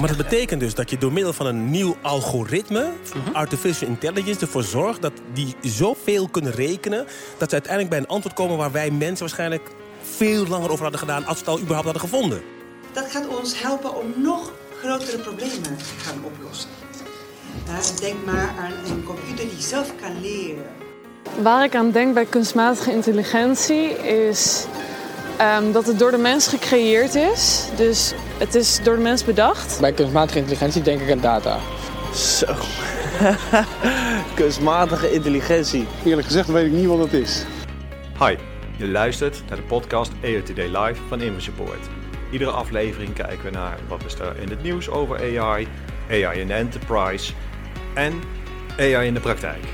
Maar dat betekent dus dat je door middel van een nieuw algoritme, artificial intelligence, ervoor zorgt dat die zoveel kunnen rekenen, dat ze uiteindelijk bij een antwoord komen waar wij mensen waarschijnlijk veel langer over hadden gedaan als we het al überhaupt hadden gevonden. Dat gaat ons helpen om nog grotere problemen te gaan oplossen. Ja, denk maar aan een computer die zelf kan leren. Waar ik aan denk bij kunstmatige intelligentie is ehm, dat het door de mens gecreëerd is. Dus het is door de mens bedacht. Bij kunstmatige intelligentie denk ik aan data. Zo. Kunstmatige intelligentie. Eerlijk gezegd weet ik niet wat het is. Hi, je luistert naar de podcast AI Today Live van InfoSupport. Iedere aflevering kijken we naar wat is er in het nieuws over AI, AI in enterprise en AI in de praktijk.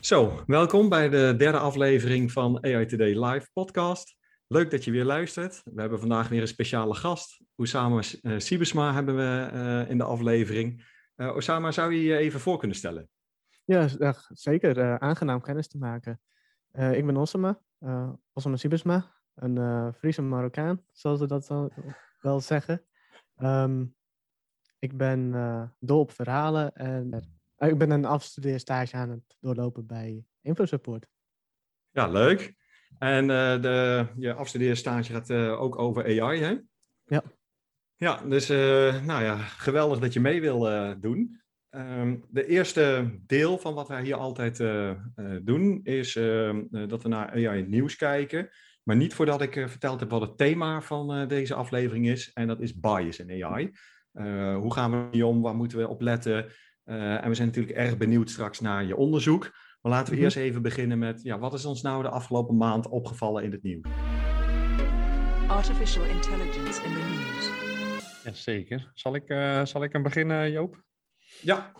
Zo, welkom bij de derde aflevering van AI Today Live podcast. Leuk dat je weer luistert. We hebben vandaag weer een speciale gast. Osama uh, Sibesma hebben we uh, in de aflevering. Uh, Osama, zou je je even voor kunnen stellen? Ja, zeker. aangenaam kennis te maken. ik ben Osama, Osama Sibesma, een Friese Marokkaan, zoals ze dat wel zeggen. Um, ik ben dol op verhalen en ik ben een afstudeerstage aan het doorlopen bij InfoSupport. Ja, leuk. En uh, de, je afstudeerstage gaat uh, ook over AI, hè? Ja. Ja, dus uh, nou ja, geweldig dat je mee wil doen. Um, de eerste deel van wat wij hier altijd doen, is dat we naar AI nieuws kijken. Maar niet voordat ik verteld heb wat het thema van deze aflevering is. En dat is bias in AI. hoe gaan we hier om? Waar moeten we op letten? en we zijn natuurlijk erg benieuwd straks naar je onderzoek. Maar laten we mm -hmm. eerst even beginnen met, ja, wat is ons nou de afgelopen maand opgevallen in het nieuws? Artificial intelligence in the news. Jazeker. Zal ik, uh, zal ik hem beginnen, Joop? Ja.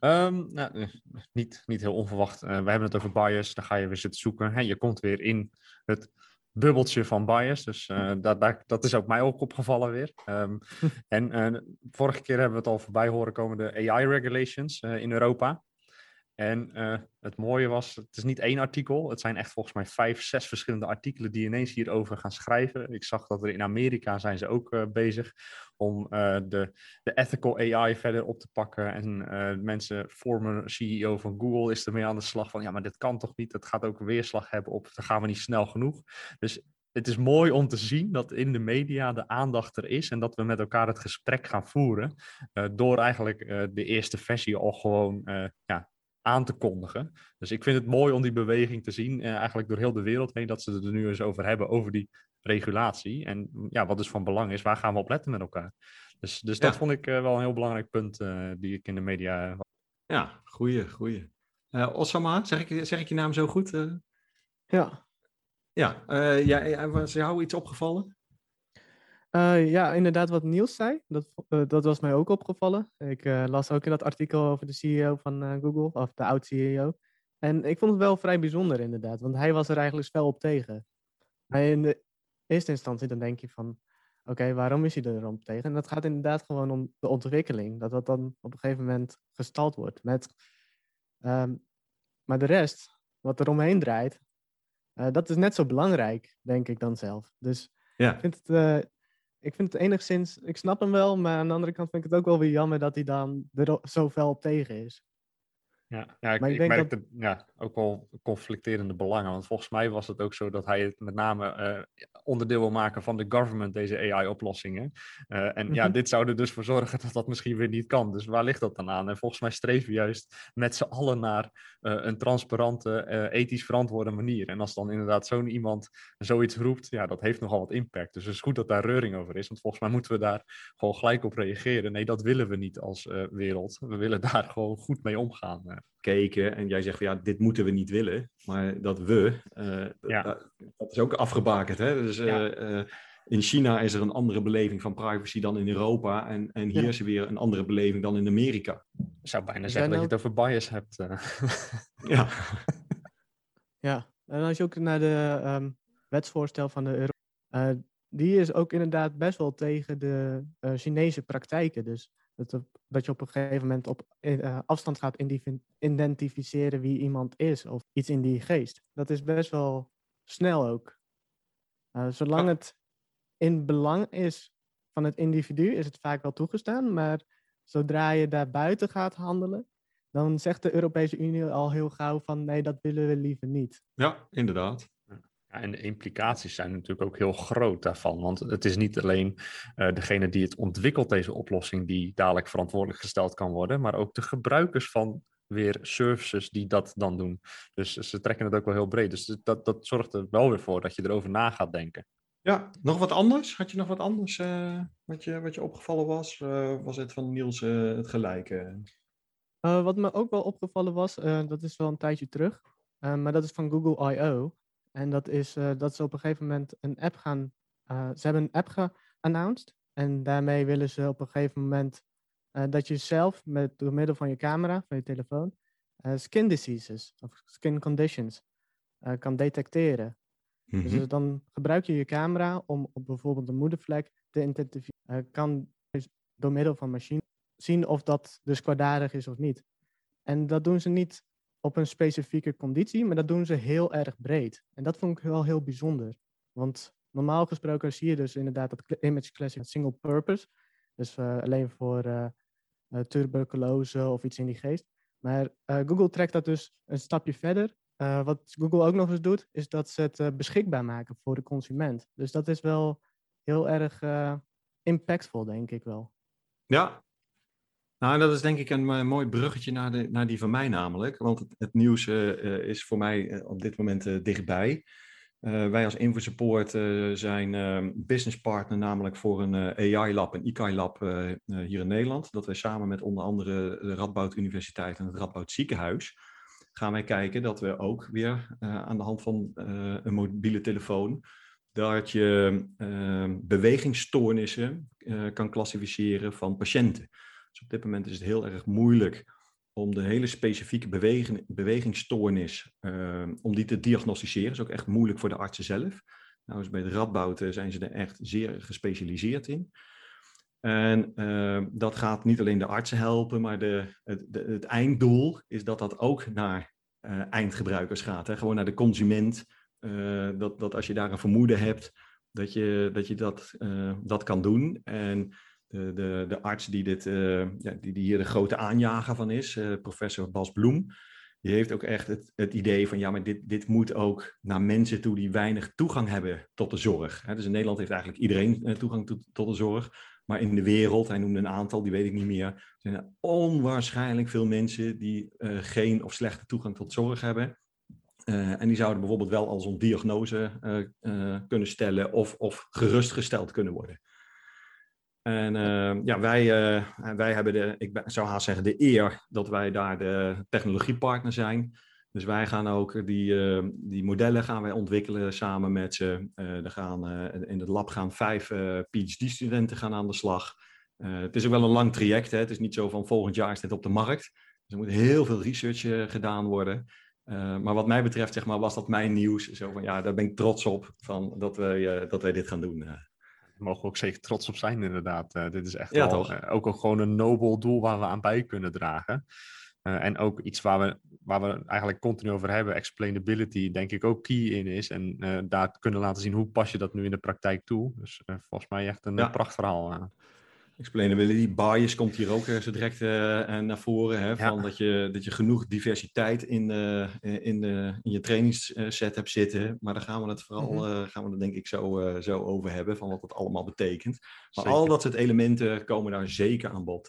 Um, nou, niet, niet heel onverwacht. Uh, we hebben het over bias. Dan ga je weer zitten zoeken. Hè, je komt weer in het bubbeltje van bias. Dus uh, dat, dat, dat is ook mij ook opgevallen weer. Um, en vorige keer hebben we het al voorbij horen komen, de AI-regulations in Europa. En uh, het mooie was, het is niet één artikel. Het zijn echt volgens mij vijf, zes verschillende artikelen die ineens hierover gaan schrijven. Ik zag dat er in Amerika zijn ze ook uh, bezig om uh, de, de ethical AI verder op te pakken. En mensen, former CEO van Google is ermee aan de slag van, ja, maar dit kan toch niet? Dat gaat ook weerslag hebben op, dan gaan we niet snel genoeg. Dus het is mooi om te zien dat in de media de aandacht er is en dat we met elkaar het gesprek gaan voeren. door eigenlijk de eerste versie al gewoon ja, aan te kondigen. Dus ik vind het mooi om die beweging te zien, eh, eigenlijk door heel de wereld heen, dat ze het er nu eens over hebben, over die regulatie. En ja, wat dus van belang is, waar gaan we op letten met elkaar? Dus, dus dat vond ik uh, wel een heel belangrijk punt uh, die ik in de media... Ja, goeie, goeie. Uh, Osama, zeg ik, zeg ik je naam zo goed? Ja. Ja, ja, was jou iets opgevallen? Uh, ja, inderdaad, wat Niels zei, dat, uh, dat was mij ook opgevallen. Ik uh, las ook in dat artikel over de CEO van Google, of de oud-CEO. En ik vond het wel vrij bijzonder, inderdaad, want hij was er eigenlijk fel op tegen. Maar in de eerste instantie dan denk je van, oké, okay, waarom is hij er op tegen? En dat gaat inderdaad gewoon om de ontwikkeling, dat dat dan op een gegeven moment gestald wordt. Met, um, maar de rest, wat er omheen draait, dat is net zo belangrijk, denk ik dan zelf. Dus ja. ik vind het ik vind het enigszins, ik snap hem wel, maar aan de andere kant vind ik het ook wel weer jammer dat hij dan er zo fel op tegen is. Ja, ja ik, maar ik, ik merk dat... ja, ook wel conflicterende belangen. Want volgens mij was het ook zo dat hij het met name uh, onderdeel wil maken van de government, deze AI-oplossingen. Uh, en ja, dit zou er dus voor zorgen dat dat misschien weer niet kan. Dus waar ligt dat dan aan? En volgens mij streven we juist met z'n allen naar uh, een transparante, ethisch verantwoorde manier. En als dan inderdaad zo'n iemand zoiets roept, ja, dat heeft nogal wat impact. Dus het is goed dat daar reuring over is. Want volgens mij moeten we daar gewoon gelijk op reageren. Nee, dat willen we niet als wereld. We willen daar gewoon goed mee omgaan keken en jij zegt van ja, dit moeten we niet willen, maar dat we, uh, ja. dat, dat, is ook afgebakend. Hè? Dus uh, ja. uh, in China is er een andere beleving van privacy dan in Europa. En, en hier Ja. is er weer een andere beleving dan in Amerika. Ik zou bijna zeggen dat je het over bias hebt. eh. Ja, Ja, en als je ook naar de ehm, wetsvoorstel van de Euro... eh, die is ook inderdaad best wel tegen de eh, Chinese praktijken. Dus dat, dat je op een gegeven moment op eh, afstand gaat identificeren wie iemand is of iets in die geest. Dat is best wel snel ook. Eh, zolang Ja. het in belang is van het individu, is het vaak wel toegestaan. Maar zodra je daar buiten gaat handelen, dan zegt de Europese Unie al heel gauw van nee, dat willen we liever niet. ja inderdaad. Ja, en de implicaties zijn natuurlijk ook heel groot daarvan. Want het is niet alleen eh, degene die het ontwikkelt, deze oplossing, die dadelijk verantwoordelijk gesteld kan worden, maar ook de gebruikers van weer services die dat dan doen. Dus ze trekken het ook wel heel breed. Dus dat, dat zorgt er wel weer voor dat je erover na gaat denken. Ja, nog wat anders? Had je nog wat anders eh, wat, je, wat je opgevallen was? Eh, was het van Niels eh, het gelijke? Eh, wat me ook wel opgevallen was, eh, dat is wel een tijdje terug, eh, maar dat is van Google I.O. En dat is eh, dat ze op een gegeven moment een app gaan. eh, ze hebben een app geannounced. En daarmee willen ze op een gegeven moment eh, dat je zelf met, door middel van je camera, van je telefoon, skin diseases of skin conditions kan detecteren. Dus Mhm. dan gebruik je je camera om op bijvoorbeeld een moedervlek te identificeren. Kan dus door middel van machine zien of dat dus kwaadaardig is of niet. En dat doen ze niet op een specifieke conditie, maar dat doen ze heel erg breed. En dat vond ik wel heel bijzonder. Want normaal gesproken zie je dus inderdaad dat image classic single purpose. Dus eh, alleen voor eh, tuberculose of iets in die geest. Maar Google trekt dat dus een stapje verder. Wat Google ook nog eens doet, is dat ze het beschikbaar maken voor de consument. Dus dat is wel heel erg impactvol, denk ik wel. Ja. Nou, dat is denk ik een eh, mooi bruggetje naar, de, naar die van mij namelijk. Want het, nieuws eh, eh, is voor mij op dit moment dichtbij. Wij als InfoSupport zijn eh, businesspartner namelijk voor een AI-lab, een eh, hier in Nederland. Dat wij samen met onder andere de Radboud Universiteit en het Radboud Ziekenhuis gaan wij kijken dat we ook weer aan de hand van een mobiele telefoon dat je eh, bewegingsstoornissen kan klassificeren van patiënten. Dus op dit moment is het heel erg moeilijk om de hele specifieke beweging, bewegingsstoornis, eh, om die te diagnosticeren. Dat is ook echt moeilijk voor de artsen zelf. Nou, dus bij de Radboud eh, zijn ze er echt zeer gespecialiseerd in. En eh, dat gaat niet alleen de artsen helpen, maar de, het, het einddoel is dat dat ook naar eh, eindgebruikers gaat. Hè? Gewoon naar de consument. Eh, dat, dat als je daar een vermoeden hebt, dat je dat, je dat, dat kan doen. En de, de, de arts die, dit, eh, ja, die, die hier de grote aanjager van is, eh, professor Bas Bloem, die heeft ook echt het, het idee van ja, maar dit, dit moet ook naar mensen toe die weinig toegang hebben tot de zorg. Dus in Nederland heeft eigenlijk iedereen eh, toegang tot, de zorg. Maar in de wereld, hij noemde een aantal, die weet ik niet meer, zijn er onwaarschijnlijk veel mensen die geen of slechte toegang tot zorg hebben. En die zouden bijvoorbeeld wel al zo'n diagnose kunnen stellen of, of gerustgesteld kunnen worden. En ja, wij, wij hebben de, ik zou haast zeggen, de eer dat wij daar de technologiepartner zijn. Dus wij gaan ook die, die modellen gaan wij ontwikkelen samen met ze. er gaan, in het lab gaan vijf PhD-studenten gaan aan de slag. het is ook wel een lang traject. Hè? Het is niet zo van volgend jaar is dit op de markt. Dus er moet heel veel research gedaan worden. Maar wat mij betreft, zeg maar, was dat mijn nieuws. Zo van, ja, daar ben ik trots op van dat, wij, dat wij dit gaan doen. Mogen we ook zeker trots op zijn, inderdaad. dit is echt ja, eh, ook, ook gewoon een nobel doel waar we aan bij kunnen dragen. Eh, en ook iets waar we, waar we eigenlijk continu over hebben, explainability, denk ik ook key in is. En eh, daar kunnen laten zien hoe pas je dat nu in de praktijk toe. Dus volgens mij echt een ja. prachtverhaal. Explainability bias komt hier ook zo direct uh, naar voren. Hè, van ja. dat, je, dat je genoeg diversiteit in, uh, in, de, in je trainingsset hebt zitten. Maar daar gaan we het vooral, mm -hmm. uh, gaan we het denk ik zo, zo over hebben. Van wat het allemaal betekent. Maar zeker. al dat soort elementen komen daar zeker aan bod.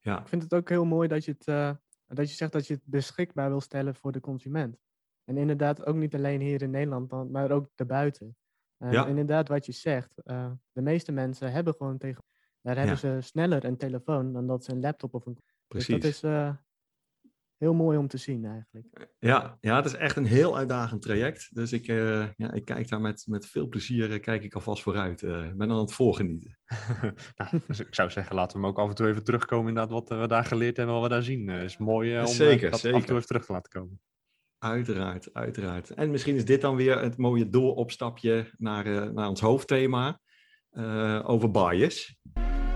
ja. Ik vind het ook heel mooi dat je, het, dat je zegt dat je het beschikbaar wil stellen voor de consument. En inderdaad ook niet alleen hier in Nederland, maar ook daarbuiten. Ja. Inderdaad wat je zegt. de meeste mensen hebben gewoon tegen daar hebben ja. ze sneller een telefoon dan dat ze een laptop of een. Precies. Dus dat is uh, heel mooi om te zien eigenlijk. Ja, ja, het is echt een heel uitdagend traject. Dus ik, eh, ja, ik kijk daar met, met veel plezier uh, kijk ik alvast vooruit. Uh, ik ben aan het voorgenieten. nou, dus ik zou zeggen, laten we hem ook af en toe even terugkomen. Inderdaad, wat we daar geleerd hebben, wat we daar zien. Het is mooi om zeker, dat zeker. af en toe even terug te laten komen. Uiteraard, uiteraard. En misschien is dit dan weer het mooie dooropstapje naar, naar ons hoofdthema over bias.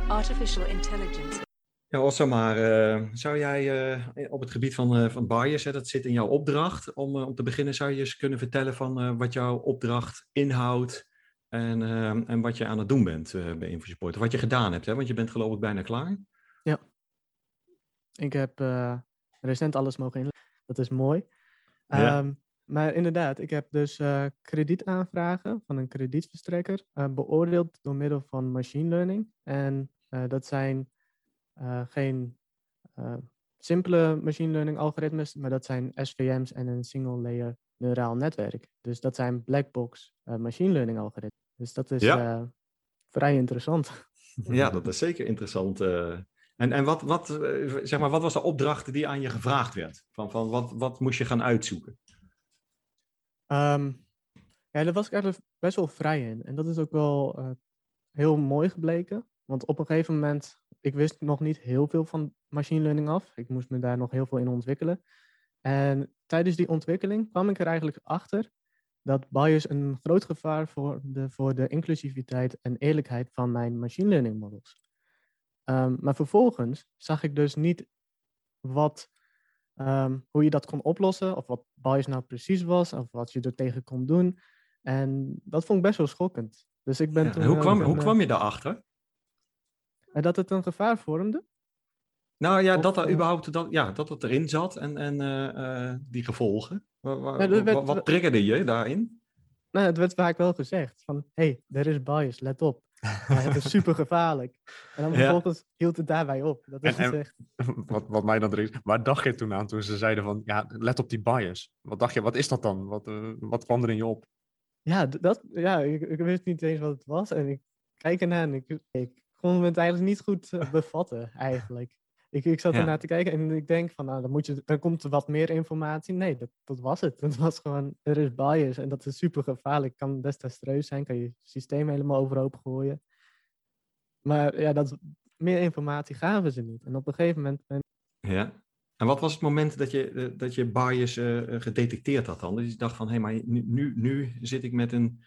Artificial intelligence. Ja, Ossa, maar uh, zou jij uh, op het gebied van, uh, van bias, hè, dat zit in jouw opdracht, om, om te beginnen zou je eens kunnen vertellen van wat jouw opdracht inhoudt en, en wat je aan het doen bent bij InfoSupport, of wat je gedaan hebt, hè? want je bent geloof ik bijna klaar. Ja, ik heb recent alles mogen inleggen, dat is mooi. Ja. Maar inderdaad, ik heb dus kredietaanvragen van een kredietverstrekker beoordeeld door middel van machine learning. En dat zijn uh, geen uh, simpele machine learning algoritmes, maar dat zijn SVM's en een single layer neuraal netwerk. Dus dat zijn black box uh, machine learning algoritmes. Dus dat is Ja. vrij interessant. Ja, dat is zeker interessant. en en wat, wat, zeg maar, wat was de opdracht die aan je gevraagd werd? Van, van wat, wat moest je gaan uitzoeken? Um, ja, daar was ik eigenlijk best wel vrij in. En dat is ook wel heel mooi gebleken. Want op een gegeven moment, ik wist nog niet heel veel van machine learning af. Ik moest me daar nog heel veel in ontwikkelen. En tijdens die ontwikkeling kwam ik er eigenlijk achter dat bias een groot gevaar voor de, voor de inclusiviteit en eerlijkheid van mijn machine learning models. Um, maar vervolgens zag ik dus niet wat, um, hoe je dat kon oplossen, of wat bias nou precies was, of wat je er tegen kon doen. En dat vond ik best wel schokkend. Dus ik ben Ja, toen hoe, kwam, een, hoe eh, kwam je daarachter? en dat het een gevaar vormde? Nou ja, Of, dat, er eh, überhaupt, dat, ja, dat het erin zat en, en eh, eh, die gevolgen. Wa- wa- Ja, er werd- wa- wat triggerde je daarin? Nou, het werd vaak wel gezegd van, hé, hey, er is bias, let op. Het is super gevaarlijk. En dan Ja. vervolgens hield het daarbij op. Dat is En- en- echt... Wat, wat mij dan er is. Waar dacht je toen aan toen ze zeiden van, ja, let op die bias. Wat dacht je, wat is dat dan? Wat, eh, wat kwam er in je op? Ja, dat, ja ik, ik wist niet eens wat het was. En ik kijk ernaar en ik, ik kon het eigenlijk niet goed eh, bevatten, eigenlijk. Ik, ik zat Ja. ernaar te kijken en ik denk van, nou, dan, moet je, dan komt er wat meer informatie. Nee, dat, dat was het. Het was gewoon, er is bias en dat is super gevaarlijk. Kan desastreus zijn, kan je systeem helemaal overhoop gooien. Maar ja, dat, meer informatie gaven ze niet. En op een gegeven moment ben Ja. En wat was het moment dat je, eh, dat je bias eh, eh, gedetecteerd had dan? Dus je dacht van, hé, hey, maar nu, nu, nu zit ik met een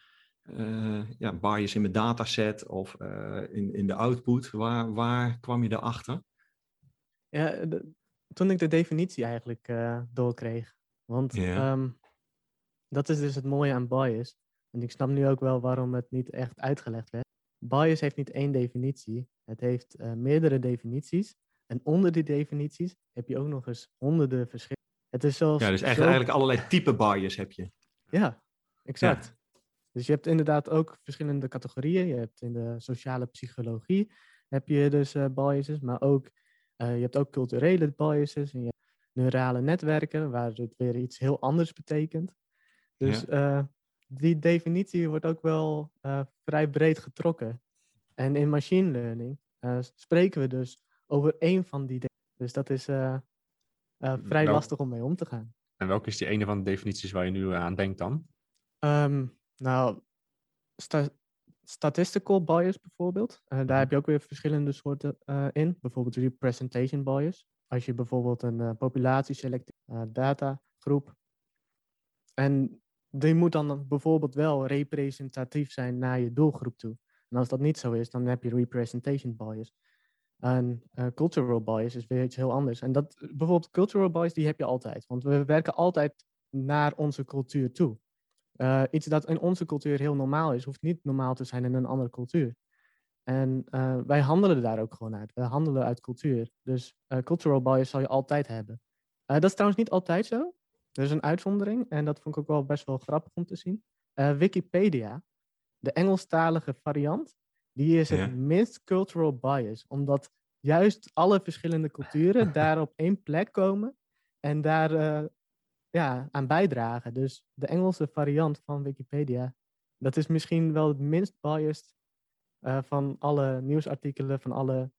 ja, bias in mijn dataset of in, in de output. Waar, waar kwam je daarachter? Ja, de- toen ik de definitie eigenlijk eh, doorkreeg. Want ehm, dat is dus het mooie aan bias. En ik snap nu ook wel waarom het niet echt uitgelegd werd. Bias heeft niet één definitie. Het heeft eh, meerdere definities. En onder die definities heb je ook nog eens honderden verschillen. Het is zelfs Ja, dus echt zo- eigenlijk allerlei type bias heb je. Ja, exact. Dus je hebt inderdaad ook verschillende categorieën. Je hebt in de sociale psychologie heb je dus eh, biases, maar ook eh, je hebt ook culturele biases en je hebt neurale netwerken waar het weer iets heel anders betekent. Dus eh, die definitie wordt ook wel eh, vrij breed getrokken. En in machine learning spreken we dus over één van die. Dus dat is vrij Nou- lastig om mee om te gaan. En welke is die ene van de definities waar je nu aan denkt dan? Ehm, nou, sta- statistical bias bijvoorbeeld. Eh, daar heb je ook weer verschillende soorten eh, in. Bijvoorbeeld representation bias. Als je bijvoorbeeld een eh, populatie selecteert, datagroep. En die moet dan bijvoorbeeld wel representatief zijn naar je doelgroep toe. En als dat niet zo is, dan heb je representation bias. En cultural bias is weer iets heel anders. En dat, bijvoorbeeld cultural bias, die heb je altijd. Want we werken altijd naar onze cultuur toe. Eh, iets dat in onze cultuur heel normaal is, hoeft niet normaal te zijn in een andere cultuur. En eh, wij handelen daar ook gewoon uit. We handelen uit cultuur. Dus eh, cultural bias zal je altijd hebben. Dat is trouwens niet altijd zo. Er is een uitzondering en dat vond ik ook wel best wel grappig om te zien. Wikipedia, de Engelstalige variant, die is het Ja. minst cultural bias. Omdat juist alle verschillende culturen daar op één plek komen en daar ja, aan bijdragen. Dus de Engelse variant van Wikipedia, dat is misschien wel het minst biased eh, van alle nieuwsartikelen, van alle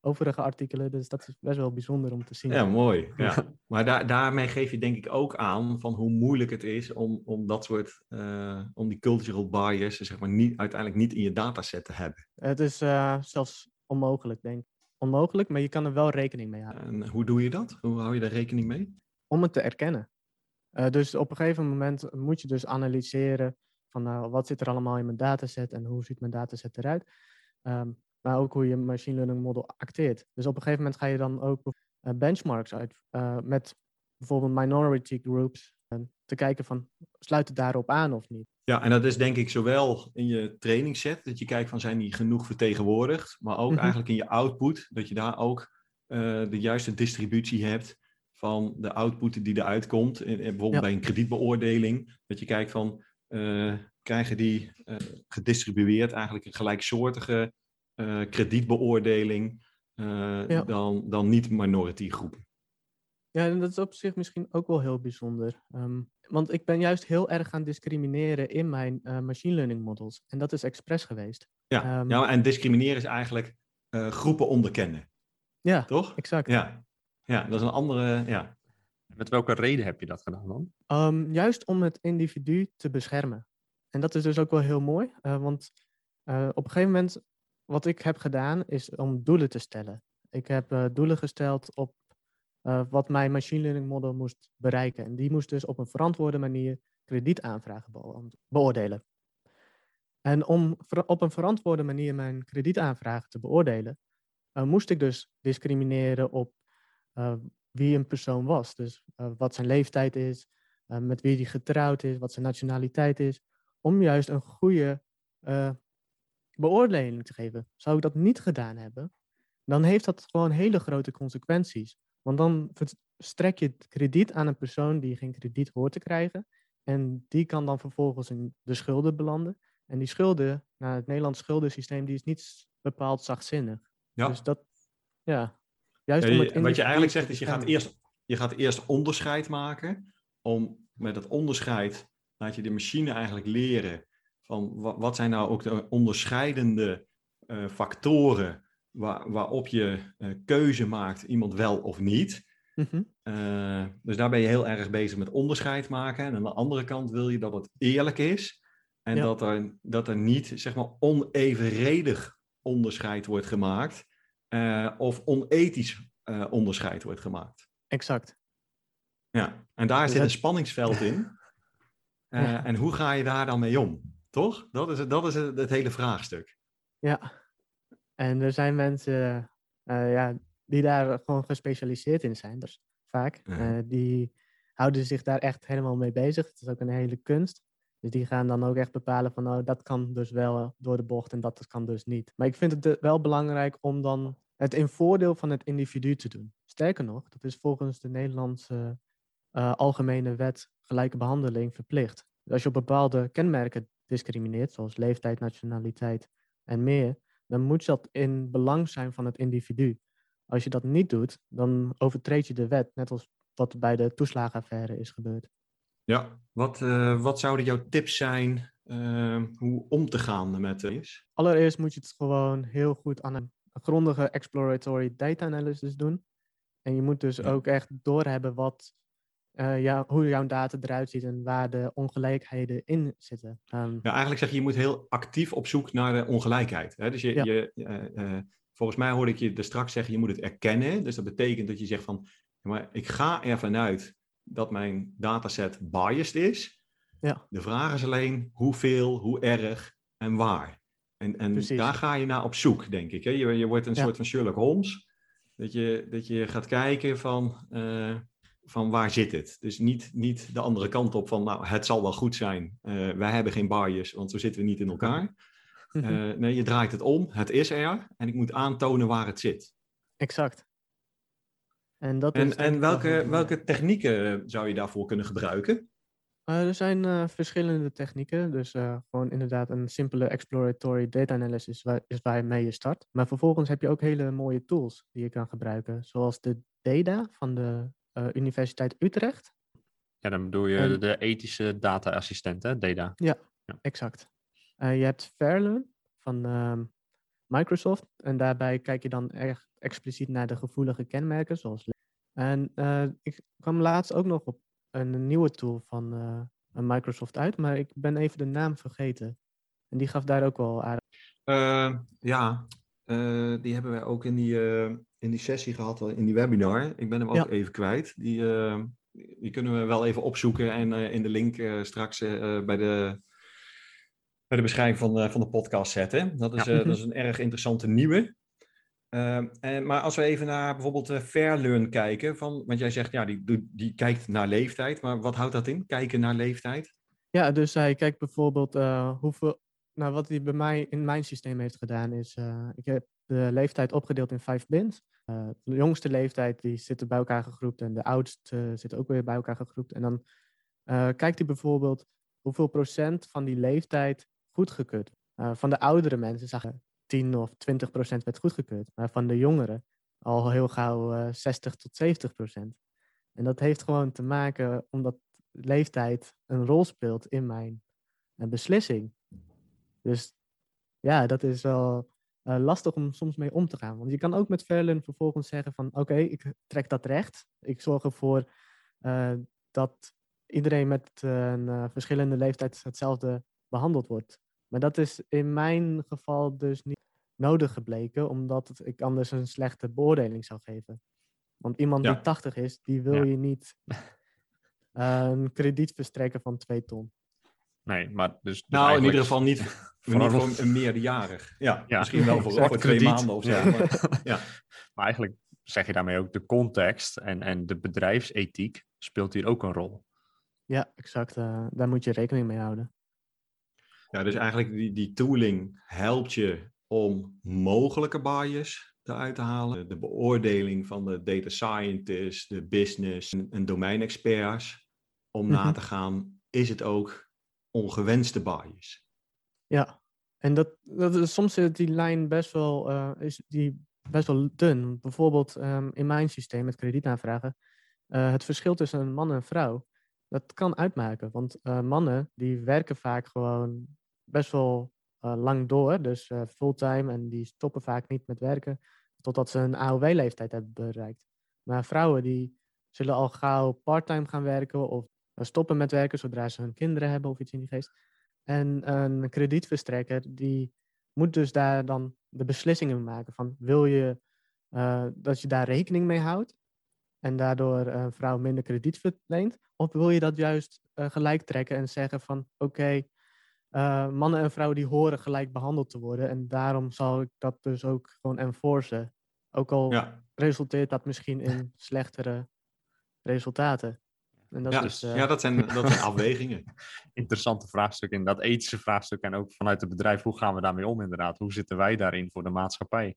overige artikelen. Dus dat is best wel bijzonder om te zien. Ja, mooi. Ja. Maar daar, daarmee geef je denk ik ook aan van hoe moeilijk het is om, om dat soort, eh, om die cultural bias, zeg maar, niet, uiteindelijk niet in je dataset te hebben. Het is eh, zelfs onmogelijk, denk ik. Onmogelijk, maar je kan er wel rekening mee houden. En hoe doe je dat? Hoe hou je daar rekening mee? Om het te erkennen. Uh, dus op een gegeven moment moet je dus analyseren van nou, wat zit er allemaal in mijn dataset en hoe ziet mijn dataset eruit. Um, maar ook hoe je machine learning model acteert. Dus op een gegeven moment ga je dan ook uh, benchmarks uit uh, met bijvoorbeeld minority groups te kijken van sluit het daarop aan of niet. Ja, en dat is denk ik zowel in je training set, dat je kijkt van zijn die genoeg vertegenwoordigd, maar ook mm -hmm. eigenlijk in je output, dat je daar ook de juiste distributie hebt van de output die eruit komt. Bijvoorbeeld ja. bij een kredietbeoordeling, dat je kijkt van uh, krijgen die uh, gedistribueerd eigenlijk een gelijksoortige kredietbeoordeling ja. dan, dan niet-minority groepen. Ja, en dat is op zich misschien ook wel heel bijzonder. Um, want ik ben juist heel erg gaan discrimineren in mijn machine learning models. En dat is expres geweest. Ja, um, ja en discrimineren is eigenlijk groepen onderkennen. Ja, toch? Exact. Ja. Ja, dat is een andere. Ja. Met welke reden heb je dat gedaan dan? Um, juist om het individu te beschermen. En dat is dus ook wel heel mooi. Uh, want op een gegeven moment, wat ik heb gedaan, is om doelen te stellen. Ik heb doelen gesteld op uh, wat mijn machine learning model moest bereiken. En die moest dus op een verantwoorde manier kredietaanvragen be beoordelen. En om op een verantwoorde manier mijn kredietaanvragen te beoordelen, uh, moest ik dus discrimineren op wie een persoon was. Dus wat zijn leeftijd is, met wie hij getrouwd is, wat zijn nationaliteit is, om juist een goede beoordeling te geven. Zou ik dat niet gedaan hebben, dan heeft dat gewoon hele grote consequenties. Want dan strek je het krediet aan een persoon die geen krediet hoort te krijgen. En die kan dan vervolgens in de schulden belanden. En die schulden, nou, het Nederlands schuldensysteem, die is niet bepaald zachtzinnig. Ja. Dus dat, ja. Juist om wat je eigenlijk zegt is, je gaat, eerst, je gaat eerst onderscheid maken. Om met dat onderscheid laat je de machine eigenlijk leren van wat, wat zijn nou ook de onderscheidende uh, factoren waar, waarop je uh, keuze maakt, iemand wel of niet. Mhm. Uh, dus daar ben je heel erg bezig met onderscheid maken. En aan de andere kant wil je dat het eerlijk is. En Ja. dat, er, dat er niet, zeg maar, onevenredig onderscheid wordt gemaakt. Eh, of onethisch eh, onderscheid wordt gemaakt. Exact. Ja, en daar Dus zit een spanningsveld in. Eh, Ja. En hoe ga je daar dan mee om? Toch? Dat is, het, dat is het, het hele vraagstuk. Ja. En er zijn mensen ja, die daar gewoon gespecialiseerd in zijn, dus vaak. Ja. Die houden zich daar echt helemaal mee bezig. Het is ook een hele kunst. Dus die gaan dan ook echt bepalen van, nou, dat kan dus wel door de bocht en dat kan dus niet. Maar ik vind het eh, wel belangrijk om dan het in voordeel van het individu te doen. Sterker nog, dat is volgens de Nederlandse eh, algemene wet gelijke behandeling verplicht. Dus als je op bepaalde kenmerken discrimineert, zoals leeftijd, nationaliteit en meer, dan moet dat in belang zijn van het individu. Als je dat niet doet, dan overtreed je de wet, net als wat bij de toeslagenaffaire is gebeurd. Ja. Wat, eh, wat zouden jouw tips zijn eh, hoe om te gaan met is? Allereerst moet je het gewoon heel goed aan een grondige exploratory data analysis doen. En je moet dus Ja. ook echt doorhebben wat, eh, ja, hoe jouw data eruit ziet en waar de ongelijkheden in zitten. Ehm, Ja, eigenlijk zeg je, je moet heel actief op zoek naar de ongelijkheid. Hè? Dus je, Ja. je, eh, eh, volgens mij hoorde ik je er straks zeggen, je moet het erkennen. Dus dat betekent dat je zegt van, maar ik ga ervan uit dat mijn dataset biased is. Ja. De vraag is alleen hoeveel, hoe erg en waar. En, en Precies. daar ga je naar op zoek, denk ik. Hè? Je, je wordt een Ja. soort van Sherlock Holmes. Dat je, dat je gaat kijken van, eh, van waar zit het. Dus niet, niet de andere kant op van, nou, het zal wel goed zijn. Eh, wij hebben geen bias, want zo zitten we niet in elkaar. mhm, Eh, nee, je draait het om. Het is er. En ik moet aantonen waar het zit. exact. En, dat En, is en welke, welke technieken zou je daarvoor kunnen gebruiken? Eh, er zijn eh, verschillende technieken. Dus eh, gewoon inderdaad een simpele exploratory data analysis waar, is waarmee je start. Maar vervolgens heb je ook hele mooie tools die je kan gebruiken. Zoals de DADA van de eh, Universiteit Utrecht. Ja, dan bedoel je En- de ethische data-assistent, hè, DADA. Exact. Eh, je hebt Fairlearn van ehm, Microsoft. En daarbij kijk je dan echt expliciet naar de gevoelige kenmerken, zoals. En eh, ik kwam laatst ook nog op een nieuwe tool van eh, Microsoft uit, maar ik ben even de naam vergeten. En die gaf daar ook wel aardig. Eh, ja, die hebben wij ook in die, in die sessie gehad, in die webinar. Ik ben hem ook Ja. even kwijt. Die, die kunnen we wel even opzoeken en in de link straks bij, de, bij de beschrijving van, de- van de podcast zetten. Dat is, Ja. eh, Mhm. dat is een erg interessante nieuwe. Ehm, en, maar als we even naar bijvoorbeeld eh, Fairlearn kijken, van, want jij zegt ja, die, die, die kijkt naar leeftijd, maar wat houdt dat in? Kijken naar leeftijd? Ja, dus hij kijkt bijvoorbeeld eh, hoeveel. Nou, wat hij bij mij in mijn systeem heeft gedaan is. eh, ik heb de leeftijd opgedeeld in vijf bins. Eh, de jongste leeftijd die zitten bij elkaar gegroept en de oudste zitten ook weer bij elkaar gegroept. En dan eh, kijkt hij bijvoorbeeld hoeveel procent van die leeftijd goedgekeurd. Eh van de oudere mensen zagen 10 of 20 procent werd goedgekeurd, maar van de jongeren al heel gauw eh 60 tot 70 procent. En dat heeft gewoon te maken omdat leeftijd een rol speelt in mijn eh, beslissing. Dus ja, dat is wel lastig om soms mee om te gaan. Want je kan ook met Fairlearn vervolgens zeggen van oké, ik trek dat recht. Ik zorg ervoor dat iedereen met een verschillende leeftijd hetzelfde behandeld wordt. Maar dat is in mijn geval dus niet nodig gebleken, omdat het- ik anders een slechte beoordeling zou geven. Want iemand Ja. die 80 is, die wil Ja. je niet een krediet verstrekken van 2 ton. Nee, maar dus... dus Nou, in ieder geval niet, Vooral voor een meerderjarig. Ja, Ja. misschien wel voor, voor twee Krediet. maanden of zo. Ja. Maar, ja. Maar eigenlijk zeg je daarmee ook de context en, en de bedrijfsethiek speelt hier ook een rol. Ja, exact. eh, daar moet je rekening mee houden. Ja, dus eigenlijk die, die tooling helpt je om mogelijke bias eruit te halen. De beoordeling van de data scientists, de business en, domeinexperts. Om na Mhm. te gaan, is het ook ongewenste bias? Ja, en dat, dat is, soms zit die lijn best wel, eh, is die best wel dun. Bijvoorbeeld ehm, in mijn systeem met kredietaanvragen, eh, het verschil tussen een man en een vrouw, dat kan uitmaken. Want eh, mannen die werken vaak gewoon best wel eh, lang door, dus eh, fulltime, en die stoppen vaak niet met werken totdat ze een AOW-leeftijd hebben bereikt. Maar vrouwen die zullen al gauw parttime gaan werken of stoppen met werken zodra ze hun kinderen hebben of iets in die geest. En een kredietverstrekker die moet dus daar dan de beslissingen maken van wil je dat je daar rekening mee houdt en daardoor een vrouw minder krediet verleent? Of wil je dat juist eh, gelijk trekken en zeggen van oké, eh, mannen en vrouwen die horen gelijk behandeld te worden en daarom zal ik dat dus ook gewoon enforcen. Ook al Ja, resulteert dat misschien in slechtere resultaten. En dat ja, is, eh, ja dat, zijn, dat zijn afwegingen. Interessante vraagstuk in dat ethische vraagstuk en ook vanuit het bedrijf, hoe gaan we daarmee om inderdaad? Hoe zitten wij daarin voor de maatschappij?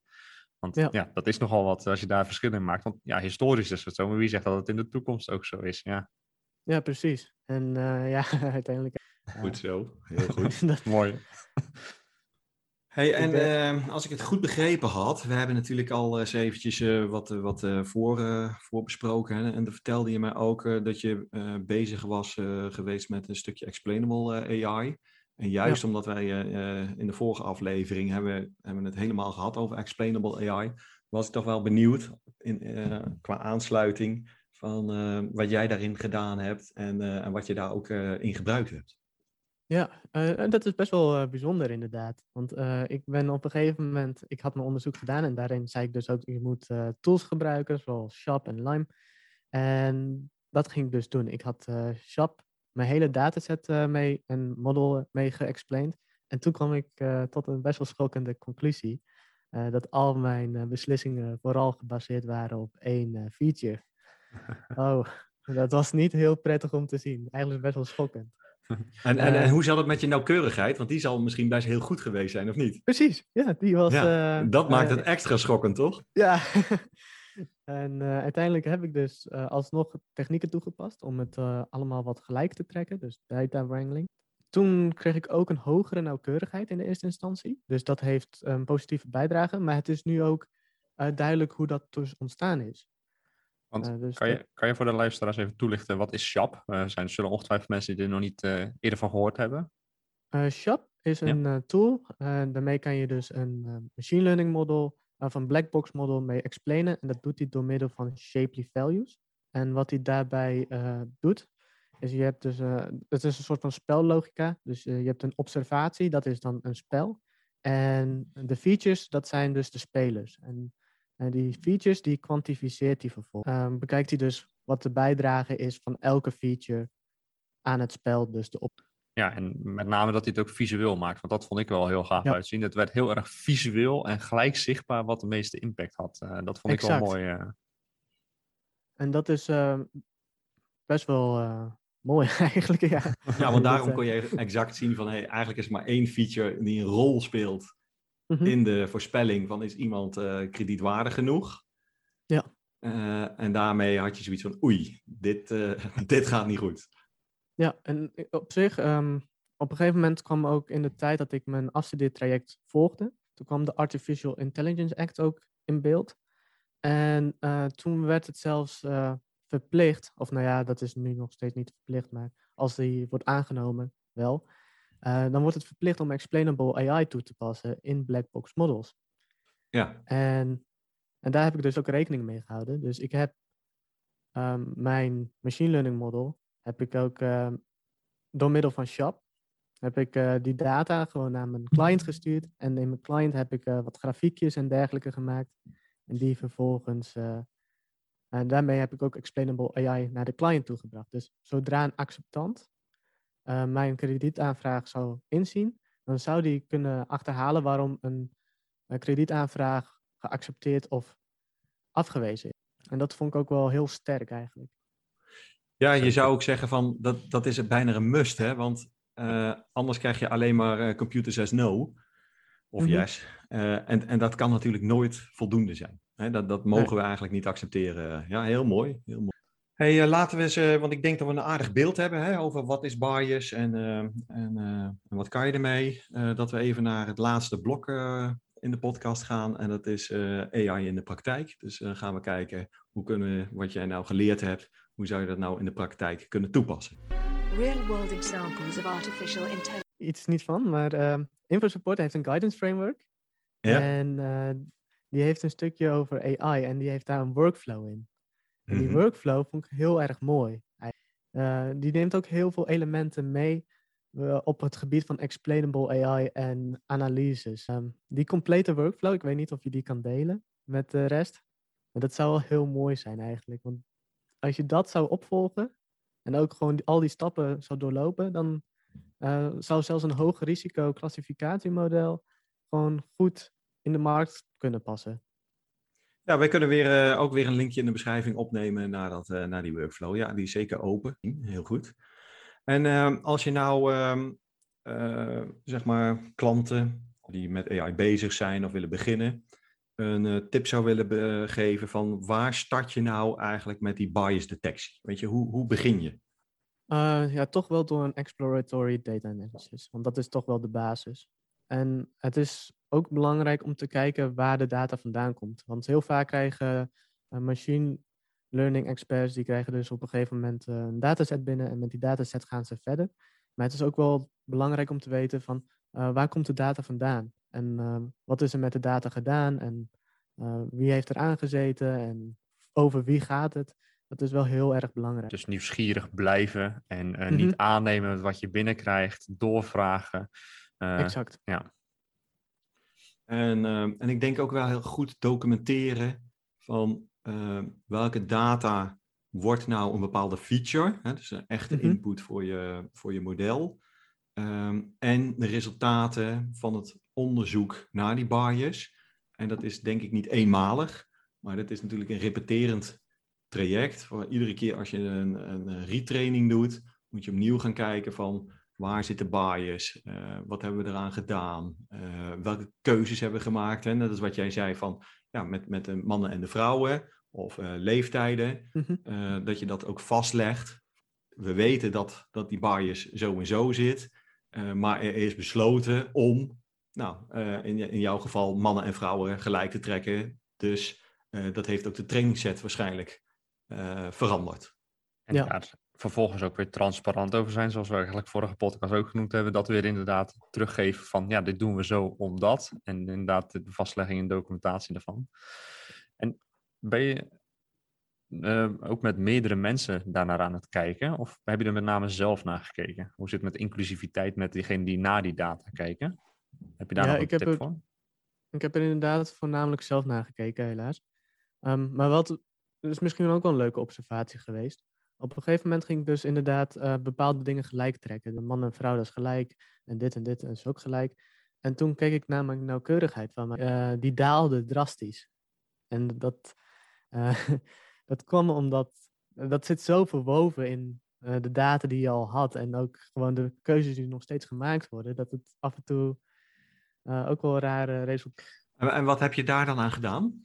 Want Ja. ja. dat is nogal wat als je daar verschil in maakt. Want ja, historisch is het zo, maar wie zegt dat het in de toekomst ook zo is? Ja, ja, precies. En eh, ja, uiteindelijk. eh, Goed zo, heel goed. dat- mooi. Hey, en ben- eh, als ik het goed begrepen had, we hebben natuurlijk al eens eventjes eh, wat, eh, wat eh, voor, eh, voorbesproken. Hè? En dan vertelde je mij ook eh, dat je eh, bezig was eh, geweest met een stukje explainable eh, AI. En juist omdat wij eh, eh, in de vorige aflevering hebben, hebben het helemaal gehad over explainable AI, was ik toch wel benieuwd in, eh, qua aansluiting van wat jij daarin gedaan hebt en, en wat je daar ook in gebruikt hebt. Ja, en dat is best wel bijzonder inderdaad. Want ik ben op een gegeven moment, ik had mijn onderzoek gedaan en daarin zei ik dus ook, je moet tools gebruiken zoals Shop en Lime. En dat ging ik dus doen. Ik had Shop, mijn hele dataset eh, mee en model mee geëxplained. En toen kwam ik eh, tot een best wel schokkende conclusie. eh, dat al mijn eh, beslissingen vooral gebaseerd waren op één eh, feature. Oh, dat was niet heel prettig om te zien. Eigenlijk best wel schokkend. En, en, Eh. en hoe zat het met je nauwkeurigheid? Want die zal misschien best heel goed geweest zijn, of niet? Precies, ja, die was. Ja, eh, dat maakt eh, het extra schokkend, toch? Ja, en eh, uiteindelijk heb ik dus eh, alsnog technieken toegepast om het eh, allemaal wat gelijk te trekken, dus data wrangling. Toen kreeg ik ook een hogere nauwkeurigheid in de eerste instantie, dus dat heeft een positieve bijdrage, maar het is nu ook duidelijk hoe dat dus ontstaan is. Want dus kan, je, kan je voor de luisteraars even toelichten, wat is SHAP? Er zijn, zullen ongetwijfeld mensen die er nog niet eerder van gehoord hebben. SHAP is een tool. daarmee kan je dus een machine learning model of een black box model mee explainen. En dat doet hij door middel van shapely values. En wat hij daarbij eh, doet, is je hebt dus, eh, het is een soort van spellogica. Dus eh, je hebt een observatie, dat is dan een spel. En de features, dat zijn dus de spelers. En, en die features, die kwantificeert hij vervolgens. Ehm, bekijkt hij dus wat de bijdrage is van elke feature aan het spel. Dus de op Ja, en met name dat hij het ook visueel maakt. Want dat vond ik wel heel gaaf Ja. uitzien. Het werd heel erg visueel en gelijk zichtbaar wat de meeste impact had. Eh, dat vond ik wel mooi. eh. En dat is eh, best wel eh, mooi eigenlijk. Ja, Ja, want daarom kon je exact zien van hey, eigenlijk is er maar één feature die een rol speelt mhm. in de voorspelling van is iemand eh, kredietwaardig genoeg. Ja. Eh, en daarmee had je zoiets van oei, dit, eh, dit gaat niet goed. Ja, en i- op zich, ehm, op een gegeven moment kwam ook in de tijd dat ik mijn afstudeertraject volgde, toen kwam de Artificial Intelligence Act ook in beeld. En eh, toen werd het zelfs eh, verplicht, of nou ja, dat is nu nog steeds niet verplicht, maar als die wordt aangenomen, wel, eh, dan wordt het verplicht om explainable AI toe te passen in black box models. Ja, En, en daar heb ik dus ook rekening mee gehouden. Dus ik heb ehm, mijn machine learning model, heb ik ook ehm, door middel van Shop, heb ik eh, die data gewoon naar mijn client gestuurd. En in mijn client heb ik eh, wat grafiekjes en dergelijke gemaakt. En die vervolgens, eh, en daarmee heb ik ook explainable AI naar de client toegebracht. Dus zodra een acceptant mijn kredietaanvraag zou inzien, dan zou die kunnen achterhalen waarom een een kredietaanvraag geaccepteerd of afgewezen is. En dat vond ik ook wel heel sterk eigenlijk. Ja je zou ook zeggen van dat, dat is bijna een must, hè? want eh, anders krijg je alleen maar eh, computer says no of Mhm. yes. Eh, en, en dat kan natuurlijk nooit voldoende zijn. Hè? Dat, dat mogen we eigenlijk niet accepteren. Ja, heel mooi. Heel mooi. Hey, laten we eens, want ik denk dat we een aardig beeld hebben hè, over wat is bias en, en, en wat kan je ermee. Dat we even naar het laatste blok in de podcast gaan en dat is AI in de praktijk. Dus eh, gaan we kijken hoe kunnen we wat jij nou geleerd hebt, hoe zou je dat nou in de praktijk kunnen toepassen. Real-world examples of artificial intelligence. Iets niet van, maar eh InfoSupport heeft een guidance framework. Ja. En eh, die heeft een stukje over AI en die heeft daar een workflow in. En die Mhm. workflow vond ik heel erg mooi. Hij- eh, die neemt ook heel veel elementen mee eh, op het gebied van explainable AI en analyses. Ehm, die complete workflow, ik weet niet of je die kan delen met de rest. Maar dat zou wel heel mooi zijn eigenlijk. Want als je dat zou opvolgen en ook gewoon al die stappen zou doorlopen, dan eh, zou zelfs een hoog risico klassificatiemodel gewoon goed in de markt kunnen passen. Ja, wij kunnen weer, eh, ook weer een linkje in de beschrijving opnemen naar, dat, eh, naar die workflow. Ja, die is zeker open. Heel goed. En ehm, als je nou, ehm, eh, zeg maar, klanten die met AI bezig zijn of willen beginnen, een eh, tip zou willen be- geven van waar start je nou eigenlijk met die bias detectie? Weet je, hoe, hoe begin je? Eh, ja, toch wel door een exploratory data analysis, want dat is toch wel de basis. En het is ook belangrijk om te kijken waar de data vandaan komt. Want heel vaak krijgen eh, machine learning experts, die krijgen dus op een gegeven moment eh, een dataset binnen en met die dataset gaan ze verder. Maar het is ook wel belangrijk om te weten van eh, waar komt de data vandaan? En eh, wat is er met de data gedaan? En eh, wie heeft er aangezeten? En over wie gaat het? Dat is wel heel erg belangrijk. Dus nieuwsgierig blijven en eh, Mhm. niet aannemen wat je binnenkrijgt, doorvragen. Eh, exact. Ja, En, ehm, en ik denk ook wel heel goed documenteren van ehm, welke data wordt nou een bepaalde feature, hè, dus een echte Mhm. input voor je, voor je model. Ehm, en de resultaten van het onderzoek naar die bias. En dat is denk ik niet eenmalig, maar dat is natuurlijk een repeterend traject. Voor iedere keer als je een, een retraining doet, moet je opnieuw gaan kijken van waar zit de bias, Eh, wat hebben we eraan gedaan, Eh, welke keuzes hebben we gemaakt. En dat is wat jij zei van ja, met, met de mannen en de vrouwen of eh, leeftijden, Mhm. dat je dat ook vastlegt. We weten dat, dat die bias zo en zo zit, maar er is besloten om, nou, eh, in, in jouw geval mannen en vrouwen gelijk te trekken. Dus eh, dat heeft ook de trainingsset waarschijnlijk eh, veranderd. en Ja. daar vervolgens ook weer transparant over zijn, zoals we eigenlijk vorige podcast ook genoemd hebben, dat we weer inderdaad teruggeven van ja, dit doen we zo omdat. En inderdaad de vastlegging en documentatie daarvan. En ben je uh, ook met meerdere mensen daarnaar aan het kijken? Of heb je er met name zelf naar gekeken? Hoe zit het met inclusiviteit met diegenen die naar die data kijken? Heb je daar Ja, nog een ik heb tip er- voor? Ik heb er inderdaad voornamelijk zelf naar gekeken, helaas. Ehm, maar wat dat is misschien ook wel een leuke observatie geweest. Op een gegeven moment ging ik dus inderdaad eh, bepaalde dingen gelijk trekken. De man en vrouw, dat is gelijk. En dit en dit is ook gelijk. En toen keek ik naar mijn nauwkeurigheid van mij. Eh, die daalde drastisch. En dat, eh, dat kwam omdat... Dat zit zo verwoven in de data die je al had. En ook gewoon de keuzes die nog steeds gemaakt worden. Dat het af en toe ook wel rare resultaten... En, en wat heb je daar dan aan gedaan?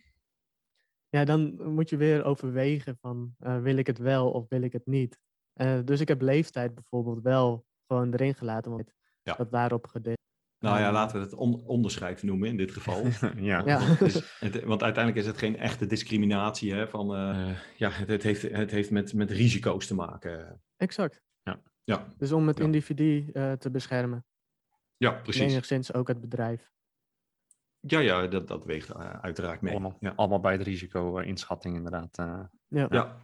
Ja, dan moet je weer overwegen van eh, wil ik het wel of wil ik het niet. Eh, dus ik heb leeftijd bijvoorbeeld wel gewoon erin gelaten, want Ja. dat daarop gedeeld. Nou ja, laten we het on- onderscheid noemen in dit geval. ja. Ja. Want, het is- het- want uiteindelijk is het geen echte discriminatie. Hè, van, eh, ja, het, het heeft, het heeft met, met risico's te maken. Exact. Ja, Dus om het Ja. individu eh, te beschermen. Ja En precies. enigszins ook het bedrijf. Ja, ja dat, dat weegt eh, uiteraard mee. Allemaal, Ja. allemaal bij de risico-inschatting inderdaad. eh. Ja. Ja.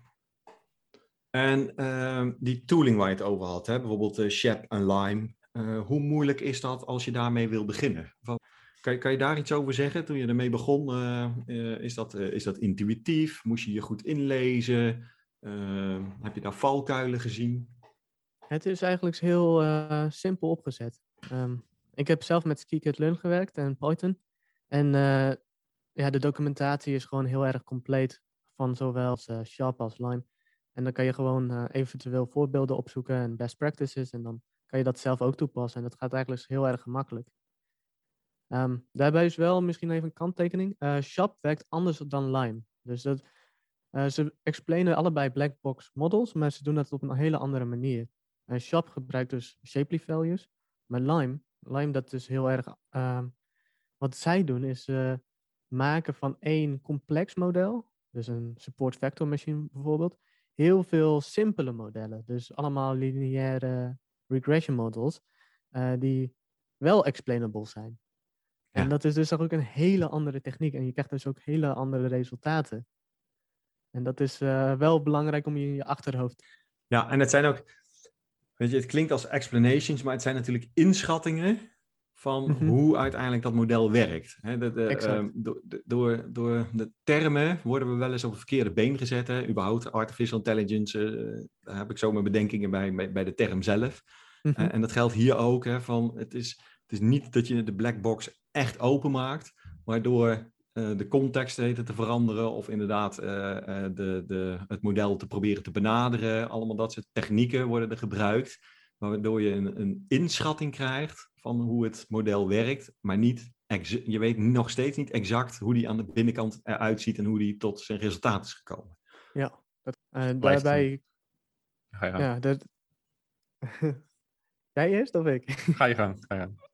En ehm, die tooling waar je het over had, hè, bijvoorbeeld eh Shep en Lime. eh, hoe moeilijk is dat als je daarmee wil beginnen? Wat- Kan je, kan je daar iets over zeggen? Toen je ermee begon, eh, eh, is, dat, eh, is dat intuïtief? Moest je je goed inlezen? Ehm, heb je daar valkuilen gezien? Het is eigenlijk heel eh, simpel opgezet. Ehm, ik heb zelf met Scikit-learn gewerkt en Python. En eh, ja, de documentatie is gewoon heel erg compleet van zowel Sharp als Lime. En dan kan je gewoon eh, eventueel voorbeelden opzoeken en best practices. En dan kan je dat zelf ook toepassen. En dat gaat eigenlijk heel erg gemakkelijk. Ehm, daarbij is wel misschien even een kanttekening. Sharp werkt anders dan Lime. Dus dat, ze explainen allebei black box models, maar ze doen dat op een hele andere manier. Sharp gebruikt dus shapely values. Maar Lime, Lime dat is heel erg... ehm, wat zij doen is eh, maken van één complex model, dus een support vector machine bijvoorbeeld, heel veel simpele modellen. Dus allemaal lineaire regression models eh, die wel explainable zijn. Ja. En dat is dus ook een hele andere techniek. En je krijgt dus ook hele andere resultaten. En dat is eh, wel belangrijk om je in je achterhoofd Ja, en het zijn ook, weet je, het klinkt als explanations, maar het zijn natuurlijk inschattingen van Mhm. hoe uiteindelijk dat model werkt. Hè, de, de, Exact. ehm, do- de- door, door de termen worden we wel eens op het verkeerde been gezet. Hè. Überhaupt artificial intelligence, eh, daar heb ik zo mijn bedenkingen bij, bij, bij de term zelf. Mhm. Eh, en dat geldt hier ook, hè, van het is, het is niet dat je de black box echt openmaakt, maar door eh, de context weten te veranderen of inderdaad eh, eh, de, de, het model te proberen te benaderen. Allemaal dat soort technieken worden er gebruikt, waardoor je een, een inschatting krijgt van hoe het model werkt, maar niet je weet nog steeds niet exact hoe die aan de binnenkant eruit ziet en hoe die tot zijn resultaat is gekomen. Ja, dat, eh, Blijft daarbij. Ga je gang. Ja, dat. Jij eerst of ik? Ga je gang. Ga je gang.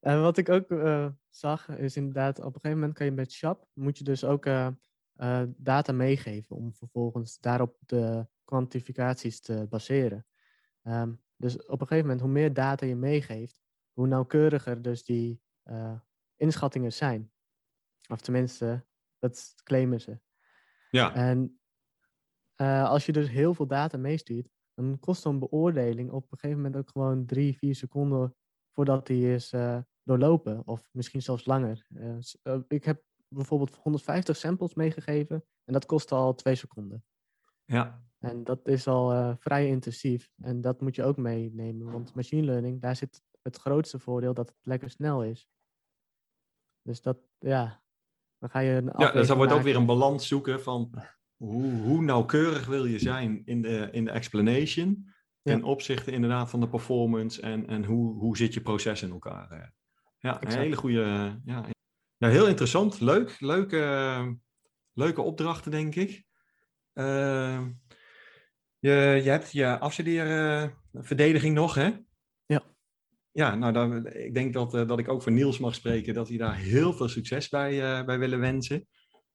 En wat ik ook eh, zag, is inderdaad, op een gegeven moment kan je met SHAP, moet je dus ook eh, eh, data meegeven om vervolgens daarop de kwantificaties te baseren. Ehm, dus op een gegeven moment, hoe meer data je meegeeft, hoe nauwkeuriger dus die inschattingen zijn. Of tenminste, dat claimen ze. Ja, En als je dus heel veel data meestuurt, dan kost zo'n beoordeling op een gegeven moment ook gewoon drie, vier seconden voordat die is doorlopen. Of misschien zelfs langer. Eh, eh, ik heb bijvoorbeeld 150 samples meegegeven en dat kostte al twee seconden. ja, En dat is al eh, vrij intensief. En dat moet je ook meenemen, want machine learning, daar zit het grootste voordeel dat het lekker snel is. Dus dat, ja, dan ga je een ja dus dan wordt ook weer een balans zoeken van hoe, hoe nauwkeurig wil je zijn in de, in de explanation ten Ja. opzichte inderdaad van de performance en, en hoe, hoe zit je proces in elkaar. Eh. Ja, een hele goede. Ja, ja, heel interessant. Leuk. Leuke, leuke opdrachten, denk ik. Eh, je, je hebt je afstudeerverdediging nog, hè? Ja. Ja, nou, dan, ik denk dat, eh, dat ik ook voor Niels mag spreken, dat hij daar heel veel succes bij, eh, bij willen wensen.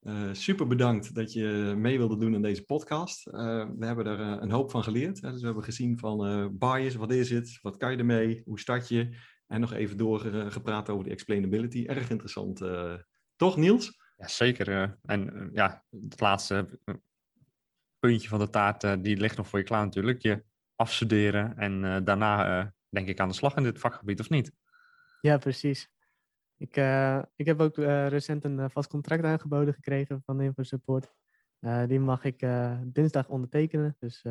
Uh, super bedankt dat je mee wilde doen aan deze podcast. Uh, we hebben er uh, een hoop van geleerd. Hè? Dus we hebben gezien van bias, wat is het? Wat kan je ermee? Hoe start je? En nog even doorgepraat over de explainability. Erg interessant. toch, Niels? Ja, zeker. en ja, het laatste puntje van de taart, die ligt nog voor je klaar natuurlijk. Je afstuderen en daarna denk ik aan de slag in dit vakgebied, of niet? Ja, precies. Ik, uh, ik heb ook uh, recent een uh, vast contract aangeboden gekregen van InfoSupport. die mag ik dinsdag ondertekenen. Dus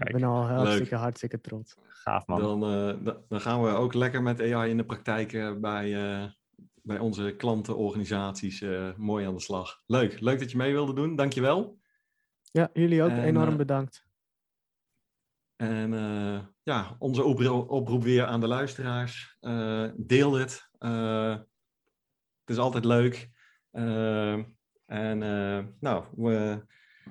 Kijk, ik ben al hartstikke, hartstikke trots. Gaaf man. Dan, dan gaan we ook lekker met AI in de praktijk bij, bij onze klantenorganisaties mooi aan de slag. Leuk, leuk dat je mee wilde doen. Dankjewel. Ja, jullie ook en, enorm bedankt. En ja, onze oproep weer aan de luisteraars. deel het. Uh, het is altijd leuk. Uh, en uh, nou, we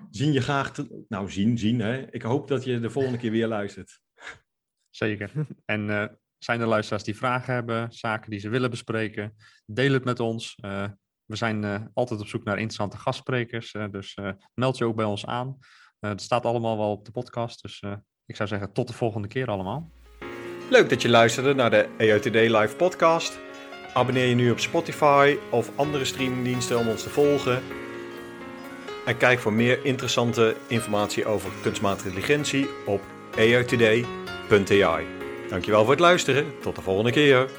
zien je graag. Te... Nou, zien, zien. Hè? Ik hoop dat je de volgende keer weer luistert. Zeker. En zijn er luisteraars die vragen hebben, zaken die ze willen bespreken? Deel het met ons. we zijn altijd op zoek naar interessante gastsprekers. dus meld je ook bij ons aan. het staat allemaal wel op de podcast. Dus ik zou zeggen, tot de volgende keer allemaal. Leuk dat je luisterde naar de EOTD Live podcast. Abonneer je nu op Spotify of andere streamingdiensten om ons te volgen. En kijk voor meer interessante informatie over kunstmatige intelligentie op eotd.ai. Dankjewel voor het luisteren. Tot de volgende keer.